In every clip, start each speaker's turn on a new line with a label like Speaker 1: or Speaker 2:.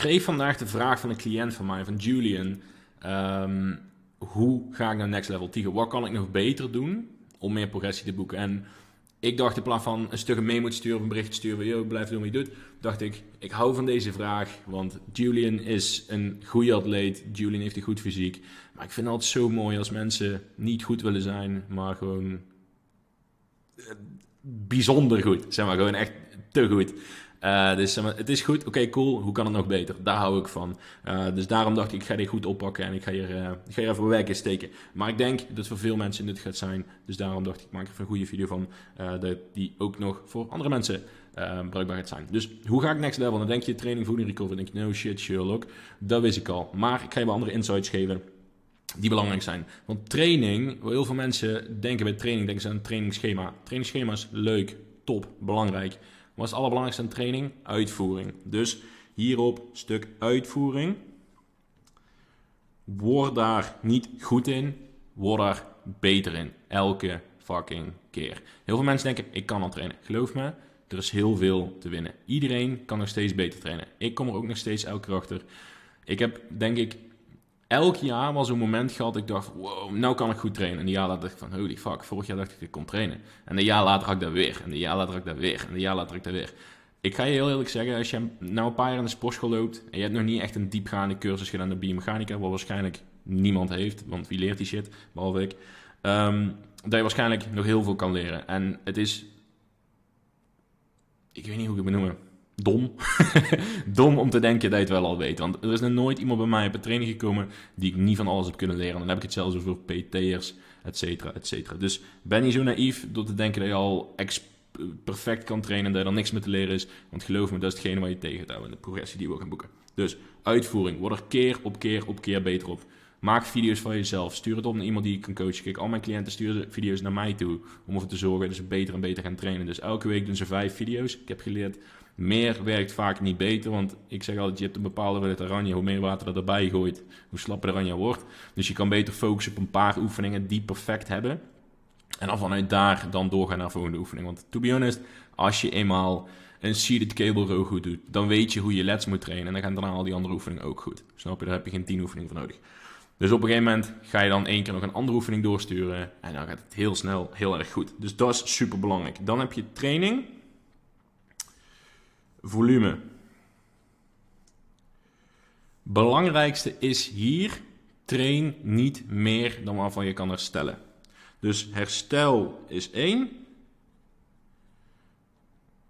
Speaker 1: kreeg vandaag de vraag van een cliënt van mij, van Julian. ehm, hoe ga ik naar next level Tiger? Wat kan ik nog beter doen om meer progressie te boeken? En ik dacht in plaats van een stuk een memo te sturen of een bericht te sturen, yo, blijf doen wat je doet, dacht ik, ik hou van deze vraag, want Julian is een goede atleet, Julian heeft een goed fysiek, maar ik vind het altijd zo mooi als mensen niet goed willen zijn, maar gewoon eh, bijzonder goed, zeg maar, gewoon echt te goed. Uh, dus maar, het is goed, oké, cool, hoe kan het nog beter? Daar hou ik van. Uh, dus daarom dacht ik, ik ga dit goed oppakken en ik ga hier, ik ga even werk in steken. Maar ik denk dat voor veel mensen dit gaat zijn. Dus daarom dacht ik, ik maak er een goede video van, dat die ook nog voor andere mensen bruikbaar gaat zijn. Dus hoe ga ik next level? Dan denk je training, voeding, recovery. Dan denk je, no shit, Sherlock. Dat wist ik al. Maar ik ga je wel andere insights geven die belangrijk zijn. Want training, heel veel mensen denken bij training, denken ze aan trainingsschema. Trainingsschema is leuk, top, belangrijk. Wat is het allerbelangrijkste aan training? Uitvoering. Dus hierop stuk uitvoering. Word daar niet goed in, word daar beter in. Elke fucking keer. Heel veel mensen denken, ik kan al trainen. Geloof me, er is heel veel te winnen. Iedereen kan nog steeds beter trainen. Ik kom er ook nog steeds elke keer achter. Ik heb, denk ik, elk jaar was een moment gehad dat ik dacht, wow, nou kan ik goed trainen. En een jaar later dacht ik van, holy fuck, vorig jaar dacht ik dat ik kon trainen. En een jaar later had ik dat weer. En een jaar later had ik dat weer. En een jaar later had ik dat weer. Ik ga je heel eerlijk zeggen, als je nou een paar jaar in de sportschool loopt en je hebt nog niet echt een diepgaande cursus gedaan de biomechanica, wat waarschijnlijk niemand heeft, want wie leert die shit, behalve ik, um, dat je waarschijnlijk nog heel veel kan leren. En het is, ik weet niet hoe ik het benoemen dom. dom om te denken dat je het wel al weet. Want er is nog nooit iemand bij mij op een training gekomen die ik niet van alles heb kunnen leren. Dan heb ik het zelfs over PT'ers, et cetera, et cetera. Dus ben niet zo naïef door te denken dat je al perfect kan trainen en dat er niks meer te leren is. Want geloof me, dat is hetgene waar je tegen te houden in de progressie die we gaan boeken. Dus uitvoering. Word er keer op keer op keer beter op. Maak video's van jezelf. Stuur het op naar iemand die je kan coachen. Kijk, al mijn cliënten sturen video's naar mij toe. Om ervoor te zorgen dat ze beter en beter gaan trainen. Dus elke week doen ze vijf video's. Ik heb geleerd meer werkt vaak niet beter, want ik zeg altijd, je hebt een bepaalde hoeveelheid oranje. Hoe meer water er erbij gooit, hoe slapper oranje wordt. Dus je kan beter focussen op een paar oefeningen die perfect hebben. En dan vanuit daar dan doorgaan naar de volgende oefening. Want to be honest, als je eenmaal een seated cable row goed doet, dan weet je hoe je lets moet trainen. En dan gaan daarna al die andere oefeningen ook goed. Snap je? Daar heb je geen tien oefeningen voor nodig. Dus op een gegeven moment ga je dan één keer nog een andere oefening doorsturen. En dan gaat het heel snel heel erg goed. Dus dat is super belangrijk. Dan heb je training volume. Belangrijkste is hier, train niet meer dan waarvan je kan herstellen. Dus herstel is 1.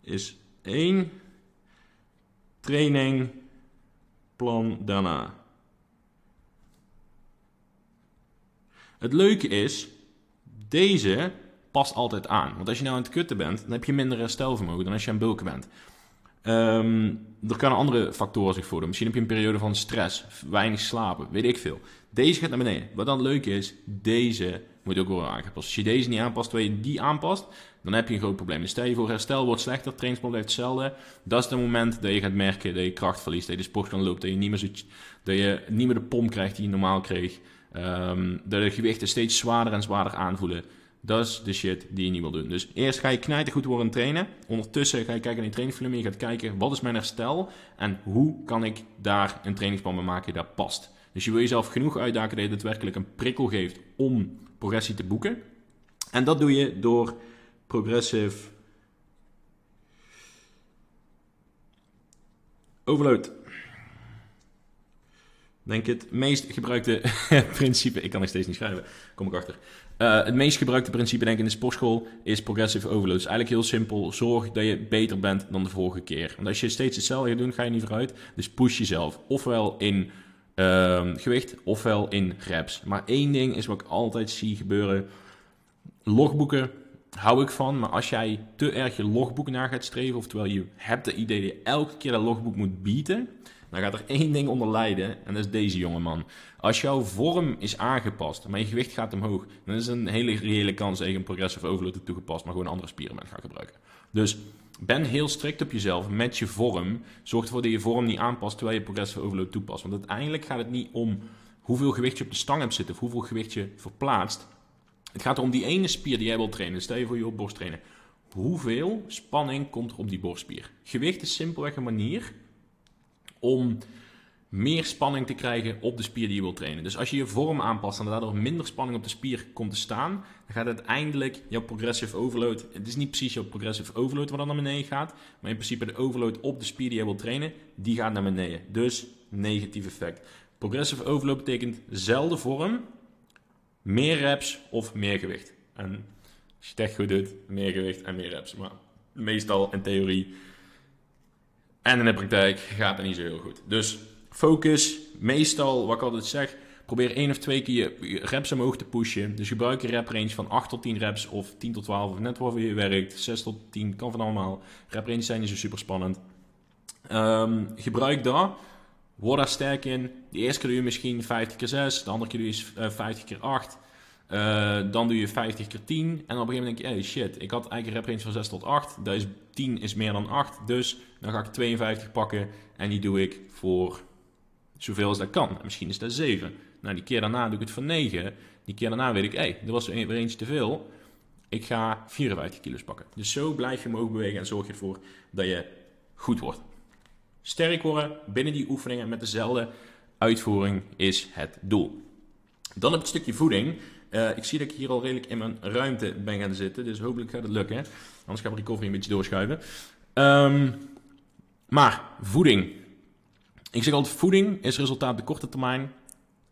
Speaker 1: Is 1. Training, plan daarna. Het leuke is, deze past altijd aan. Want als je nou aan het kutten bent, dan heb je minder herstelvermogen dan als je aan bulken bent. Um, er kunnen andere factoren zich voordoen. Misschien heb je een periode van stress, weinig slapen, weet ik veel. Deze gaat naar beneden. Wat dan leuk is, deze moet ook worden aangepast. Als je deze niet aanpast, terwijl je die aanpast, dan heb je een groot probleem. Dus stel je voor, herstel wordt slechter, trainingsplan blijft hetzelfde. Dat is het moment dat je gaat merken dat je kracht verliest, dat je de sport kan lopen, dat je niet meer, zo, dat je niet meer de pomp krijgt die je normaal kreeg. Um, dat de gewichten steeds zwaarder en zwaarder aanvoelen. Dat is de shit die je niet wil doen. Dus eerst ga je knijten goed worden trainen. Ondertussen ga je kijken naar je trainingsvolume. Je gaat kijken, wat is mijn herstel? En hoe kan ik daar een trainingsplan bij maken die daar past? Dus je wil jezelf genoeg uitdagen dat je daadwerkelijk een prikkel geeft om progressie te boeken. En dat doe je door progressive overload denk het meest gebruikte principe, ik kan nog steeds niet schrijven, kom ik achter. Uh, het meest gebruikte principe denk ik in de sportschool is progressive overload. Dus eigenlijk heel simpel, zorg dat je beter bent dan de vorige keer. Want als je steeds hetzelfde gaat doen, ga je niet vooruit. Dus push jezelf, ofwel in uh, gewicht, ofwel in reps. Maar één ding is wat ik altijd zie gebeuren, logboeken hou ik van, maar als jij te erg je logboek naar gaat streven, oftewel je hebt het idee dat je elke keer dat logboek moet bieden, dan gaat er één ding onder lijden en dat is deze jongeman. Als jouw vorm is aangepast, maar je gewicht gaat omhoog, dan is een hele reële kans dat je een progressive overload toegepast, maar gewoon een andere spieren gaat gebruiken. Dus ben heel strikt op jezelf met je vorm. Zorg ervoor dat je vorm niet aanpast terwijl je progressive overload toepast. Want uiteindelijk gaat het niet om hoeveel gewicht je op de stang hebt zitten of hoeveel gewicht je verplaatst. Het gaat om die ene spier die jij wilt trainen. Stel je voor je op borst trainen. Hoeveel spanning komt er op die borstspier? Gewicht is simpelweg een manier om meer spanning te krijgen op de spier die je wilt trainen. Dus als je je vorm aanpast en daardoor minder spanning op de spier komt te staan, dan gaat uiteindelijk jouw progressive overload, het is niet precies jouw progressive overload wat dan naar beneden gaat, maar in principe de overload op de spier die je wilt trainen, die gaat naar beneden. Dus negatief effect. Progressive overload betekent zelfde vorm, meer reps of meer gewicht. En als je het echt goed doet, meer gewicht en meer reps. Maar meestal in theorie en in de praktijk gaat het niet zo heel goed. Dus focus, meestal, wat ik altijd zeg, probeer één of twee keer je reps omhoog te pushen. Dus gebruik een rep range van 8 tot 10 reps of 10 tot 12, of net waarvoor je werkt. 6 tot 10, kan van allemaal. Rep ranges zijn niet zo super spannend. Um, gebruik dat. Word daar sterk in. De eerste keer doe je misschien 50 keer 6, de andere keer doe je 50 keer 8. Uh, dan doe je 50 keer 10. En op een gegeven moment denk je, hey shit, ik had eigenlijk een rep range van 6 tot 8. Dat is 10 is meer dan 8. Dus dan ga ik 52 pakken. En die doe ik voor zoveel als dat kan. misschien is dat 7. Nou, die keer daarna doe ik het voor 9. Die keer daarna weet ik, hey, er was weer eentje te veel. Ik ga 54 kilo's pakken. Dus zo blijf je omhoog bewegen en zorg je ervoor dat je goed wordt. Sterk worden binnen die oefeningen met dezelfde uitvoering is het doel. Dan heb het stukje voeding. Uh, ik zie dat ik hier al redelijk in mijn ruimte ben gaan zitten. Dus hopelijk gaat het lukken. Anders gaan we recovery een beetje doorschuiven. Um, maar voeding. Ik zeg altijd, voeding is resultaat de korte termijn.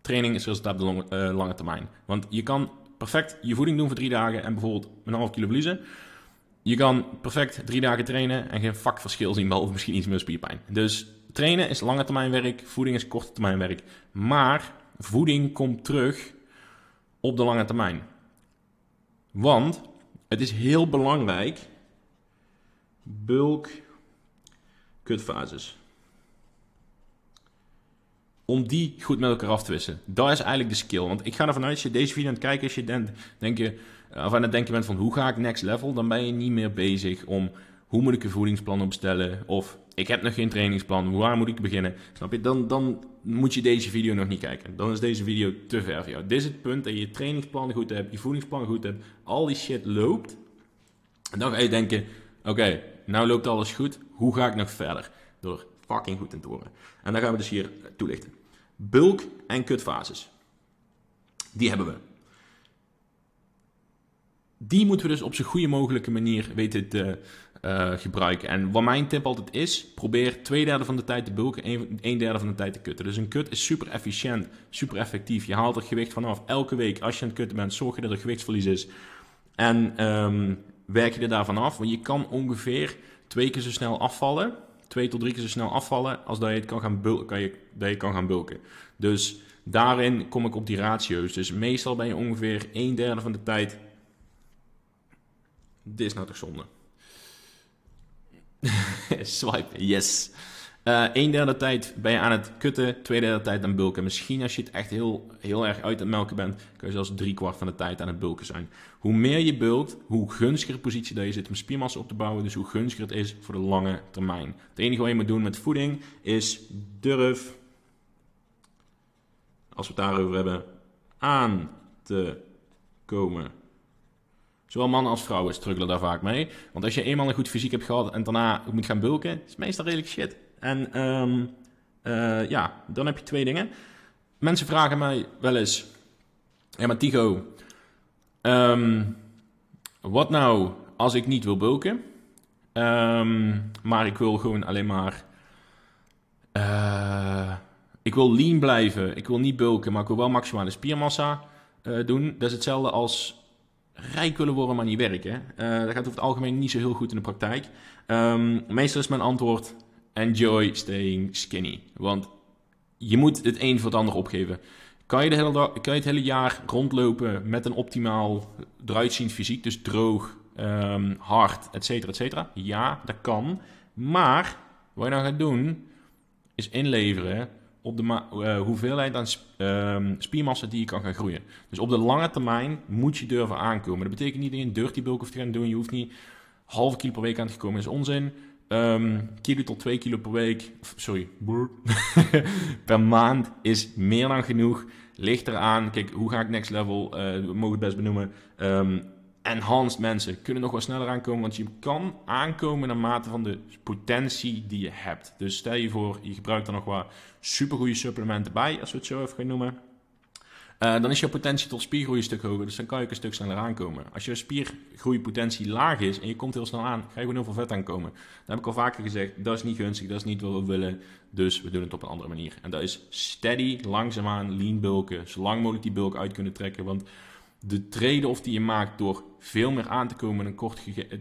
Speaker 1: Training is resultaat de lange, uh, lange termijn. Want je kan perfect je voeding doen voor drie dagen en bijvoorbeeld een half kilo verliezen. Je kan perfect drie dagen trainen en geen vakverschil zien, behalve misschien iets meer spierpijn. Dus trainen is lange termijn werk, voeding is korte termijn werk. Maar voeding komt terug op de lange termijn. Want het is heel belangrijk, bulk kutfases. Om die goed met elkaar af te wisselen. Dat is eigenlijk de skill. Want ik ga ervan uit, als je deze video aan het kijken als je denkt, denk je, of aan het denken bent van hoe ga ik next level, dan ben je niet meer bezig om hoe moet ik een voedingsplan opstellen. Of ik heb nog geen trainingsplan, waar moet ik beginnen? Snap je? Dan, dan moet je deze video nog niet kijken. Dan is deze video te ver voor jou. Dit is het punt dat je je trainingsplan goed hebt, je voedingsplan goed hebt, al die shit loopt. En dan ga je denken, oké, nou loopt alles goed, hoe ga ik nog verder? Door fucking goed te horen. En dan gaan we dus hier toelichten. Bulk en kutfases. Die hebben we. Die moeten we dus op zo goede mogelijke manier weten te uh, gebruiken. En wat mijn tip altijd is, probeer twee derde van de tijd te bulken, een, een derde van de tijd te kutten. Dus een kut is super efficiënt, super effectief. Je haalt er gewicht vanaf. Elke week als je aan het kutten bent, zorg je dat er gewichtsverlies is. En um, werk je er daarvan af. Want je kan ongeveer twee keer zo snel afvallen. Twee tot drie keer zo snel afvallen als dat je, kan gaan, bulken, kan je, dat je kan gaan bulken. Dus daarin kom ik op die ratio's. Dus meestal ben je ongeveer een derde van de tijd. Dit is nou toch zonde. Swipe, yes. Uh, een derde tijd ben je aan het kutten, twee derde tijd aan bulken. Misschien als je het echt heel, heel erg uit het melken bent, kun je zelfs drie kwart van de tijd aan het bulken zijn. Hoe meer je bulkt, hoe gunstiger positie dat je zit om spiermassa op te bouwen. Dus hoe gunstiger het is voor de lange termijn. Het enige wat je moet doen met voeding is durf, als we het daarover hebben, aan te komen. Zowel mannen als vrouwen struggelen daar vaak mee. Want als je eenmaal een goed fysiek hebt gehad en daarna moet gaan bulken, is meestal redelijk shit. En um, uh, ja, dan heb je twee dingen. Mensen vragen mij wel eens: Ja, maar Tigo, um, wat nou als ik niet wil bulken, um, maar ik wil gewoon alleen maar. Uh, ik wil lean blijven, ik wil niet bulken, maar ik wil wel maximale spiermassa uh, doen. Dat is hetzelfde als rijk willen worden, maar niet werken. Uh, dat gaat over het algemeen niet zo heel goed in de praktijk. Um, meestal is mijn antwoord: enjoy staying skinny. Want je moet het een voor het ander opgeven. Kan je, de kan je het hele jaar rondlopen met een optimaal eruitziend fysiek, dus droog, um, hard, et cetera, et cetera? Ja, dat kan. Maar wat je nou gaat doen, is inleveren op de uh, hoeveelheid aan sp um, spiermassa die je kan gaan groeien. Dus op de lange termijn moet je durven aankomen. Dat betekent niet dat je een dirty bulk hoeft te gaan doen. Je hoeft niet halve kilo per week aan te komen. Is onzin. Um, kilo tot 2 kilo per week, sorry, per maand is meer dan genoeg. Ligt eraan, kijk, hoe ga ik next level, uh, we mogen het best benoemen. Um, enhanced mensen kunnen nog wel sneller aankomen, want je kan aankomen naar mate van de potentie die je hebt. Dus stel je voor, je gebruikt er nog wat supergoeie supplementen bij, als we het zo even gaan noemen. Uh, dan is je potentie tot spiergroei een stuk hoger, dus dan kan je ook een stuk sneller aankomen. Als je spiergroeipotentie laag is en je komt heel snel aan, ga je gewoon heel veel vet aankomen. Dat heb ik al vaker gezegd, dat is niet gunstig, dat is niet wat we willen, dus we doen het op een andere manier. En dat is steady, langzaamaan, lean bulken, zo lang mogelijk die bulk uit kunnen trekken, want de trade-off die je maakt door veel meer aan te komen in een kort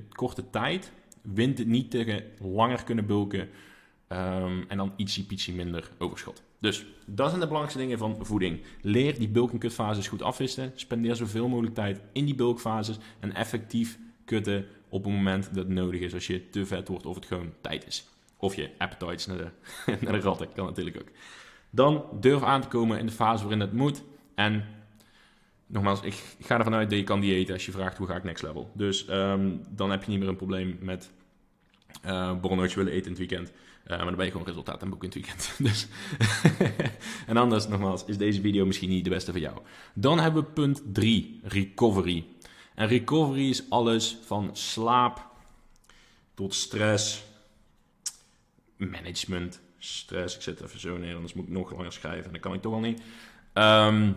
Speaker 1: korte tijd, wint het niet tegen langer kunnen bulken um, en dan pietsie minder overschot. Dus dat zijn de belangrijkste dingen van voeding. Leer die bulk- kutfases goed afwisselen. Spendeer zoveel mogelijk tijd in die bulkfases en effectief kutten op het moment dat het nodig is. Als je te vet wordt of het gewoon tijd is. Of je appetites naar de, naar de ratten, kan natuurlijk ook. Dan durf aan te komen in de fase waarin het moet. En nogmaals, ik ga ervan uit dat je kan diëten als je vraagt hoe ga ik next level. Dus um, dan heb je niet meer een probleem met uh, willen eten in het weekend. Uh, maar dan ben je gewoon resultaat aan boeken in het weekend. Dus en anders, nogmaals, is deze video misschien niet de beste voor jou. Dan hebben we punt 3, recovery. En recovery is alles van slaap tot stress, management, stress. Ik zet even zo neer, anders moet ik nog langer schrijven. En dat kan ik toch al niet. Um,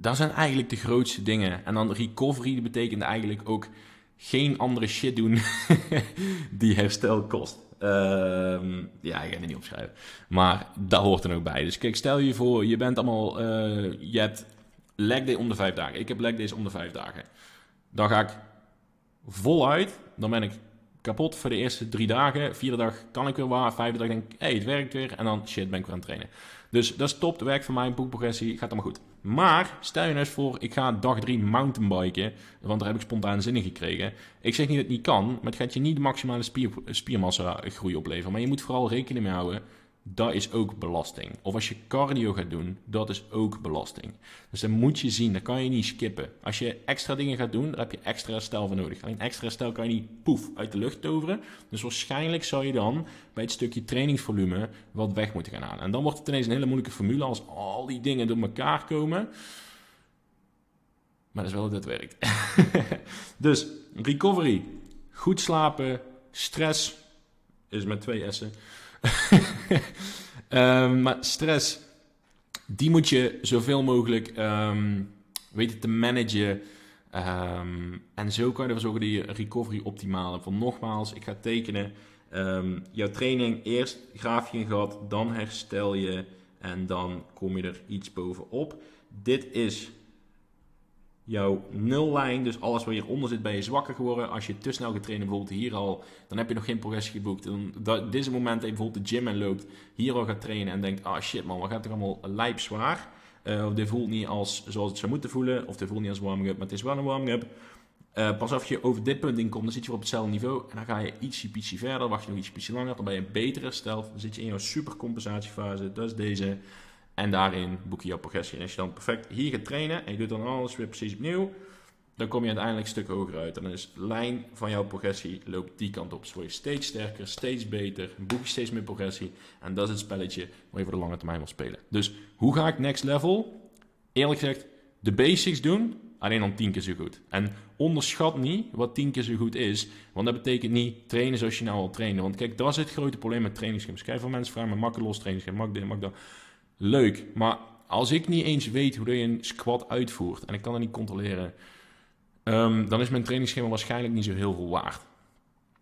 Speaker 1: dat zijn eigenlijk de grootste dingen. En dan recovery betekent eigenlijk ook geen andere shit doen die herstel kost. Uh, ja, ik ga het niet opschrijven. Maar dat hoort er ook bij. Dus kijk, stel je voor, je bent allemaal... Uh, je hebt leg day om de vijf dagen. Ik heb leg days om de vijf dagen. Dan ga ik voluit. Dan ben ik kapot voor de eerste drie dagen. Vierde dag kan ik weer waar. Vijfde dag denk ik, hé, het werkt weer. En dan, shit, ben ik weer aan het trainen. Dus dat is top. Het werkt voor mij. Boekprogressie gaat allemaal goed. Maar stel je nou eens voor, ik ga dag 3 mountainbiken, want daar heb ik spontaan zin in gekregen. Ik zeg niet dat het niet kan, maar het gaat je niet de maximale spier, spiermassa groei opleveren. Maar je moet vooral rekening mee houden dat is ook belasting. Of als je cardio gaat doen, dat is ook belasting. Dus dan moet je zien, dat kan je niet skippen. Als je extra dingen gaat doen, dan heb je extra herstel voor nodig. Alleen extra herstel kan je niet poef uit de lucht toveren. Dus waarschijnlijk zou je dan bij het stukje trainingsvolume wat weg moeten gaan halen. En dan wordt het ineens een hele moeilijke formule als al die dingen door elkaar komen. Maar dat is wel dat het werkt. dus recovery, goed slapen, stress is met twee S'en. Um, maar stress, die moet je zoveel mogelijk um, weten te managen. Um, en zo kan je ervoor zorgen dat je recovery optimaal hebt. Van nogmaals, ik ga tekenen. jouw training, eerst graaf je een gat, dan herstel je en dan kom je er iets bovenop. Dit is jouw nullijn, dus alles wat hieronder zit, ben je zwakker geworden. Als je te snel getraind bijvoorbeeld hier al, dan heb je nog geen progressie geboekt. Dan, dat, dit is het moment dat je bijvoorbeeld de gym en loopt, hier al gaat trainen en denkt, ah shit man, wat gaat er allemaal lijp zwaar. Uh, of dit voelt niet als zoals het zou moeten voelen, of dit voelt niet als warming-up, maar het is wel een warming-up. Uh, pas als je over dit punt inkomt, dan zit je op hetzelfde niveau. En dan ga je ietsje, ietsje verder, wacht je nog ietsje, langer. Dan ben je beter hersteld. Dan zit je in jouw supercompensatiefase. Dat is deze. En daarin boek je jouw progressie. En als je dan perfect hier gaat trainen en je doet dan alles weer precies opnieuw, dan kom je uiteindelijk een stuk hoger uit. En dan is de lijn van jouw progressie loopt die kant op. Dus word je steeds sterker, steeds beter, boek je steeds meer progressie. En dat is het spelletje waar je voor de lange termijn wil spelen. Dus hoe ga ik next level? Eerlijk gezegd, de basics doen, alleen dan tien keer zo goed. En onderschat niet wat tien keer zo goed is. Want dat betekent niet trainen zoals je nou al trainen. Want kijk, dat is het grote probleem met trainingsschema's. Kijk, veel mensen vragen me los trainingsschema, mak dit, mak dat leuk. Maar als ik niet eens weet hoe je een squat uitvoert en ik kan dat niet controleren, um, dan is mijn trainingsschema waarschijnlijk niet zo heel veel waard.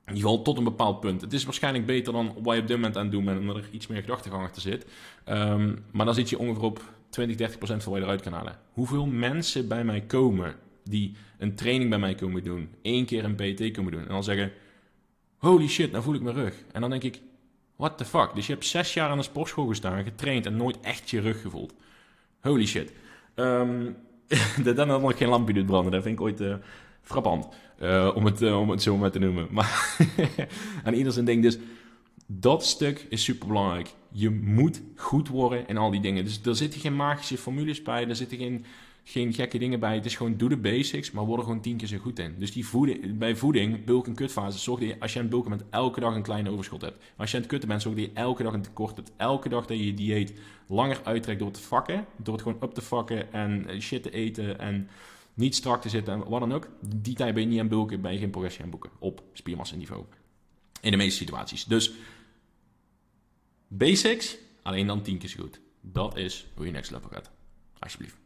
Speaker 1: In ieder geval tot een bepaald punt. Het is waarschijnlijk beter dan wat je op dit moment aan het doen bent, omdat er iets meer gedachtegang achter zit. Um, maar dan zit je ongeveer op 20, 30 procent van wat je eruit kan halen. Hoeveel mensen bij mij komen die een training bij mij komen doen, één keer een PT komen doen en dan zeggen: Holy shit, nou voel ik mijn rug. En dan denk ik: What the fuck? Dus je hebt zes jaar aan de sportschool gestaan, getraind en nooit echt je rug gevoeld. Holy shit. Um, dat dan nog geen lampje doet branden, dat vind ik ooit uh, frappant. Uh, om, het, uh, om het zo maar te noemen. Maar aan ieder zijn ding. Dus dat stuk is super belangrijk. Je moet goed worden in al die dingen. Dus er zitten geen magische formules bij. Er zitten geen geen gekke dingen bij. Het is gewoon doe de basics, maar word er gewoon tien keer zo goed in. Dus die voeding, bij voeding, bulk- en kutfase, zorg dat je als je aan het bulken bent, elke dag een kleine overschot hebt. Als je aan het kutten bent, zorg dat je elke dag een tekort hebt. Elke dag dat je je dieet langer uittrekt door te vakken. Door het gewoon op te vakken en shit te eten en niet strak te zitten en wat dan ook. Die tijd ben je niet aan bulken, ben je geen progressie aan boeken op spiermassa niveau. In de meeste situaties. Dus basics, alleen dan tien keer zo goed. Dat is hoe je next level gaat. Alsjeblieft.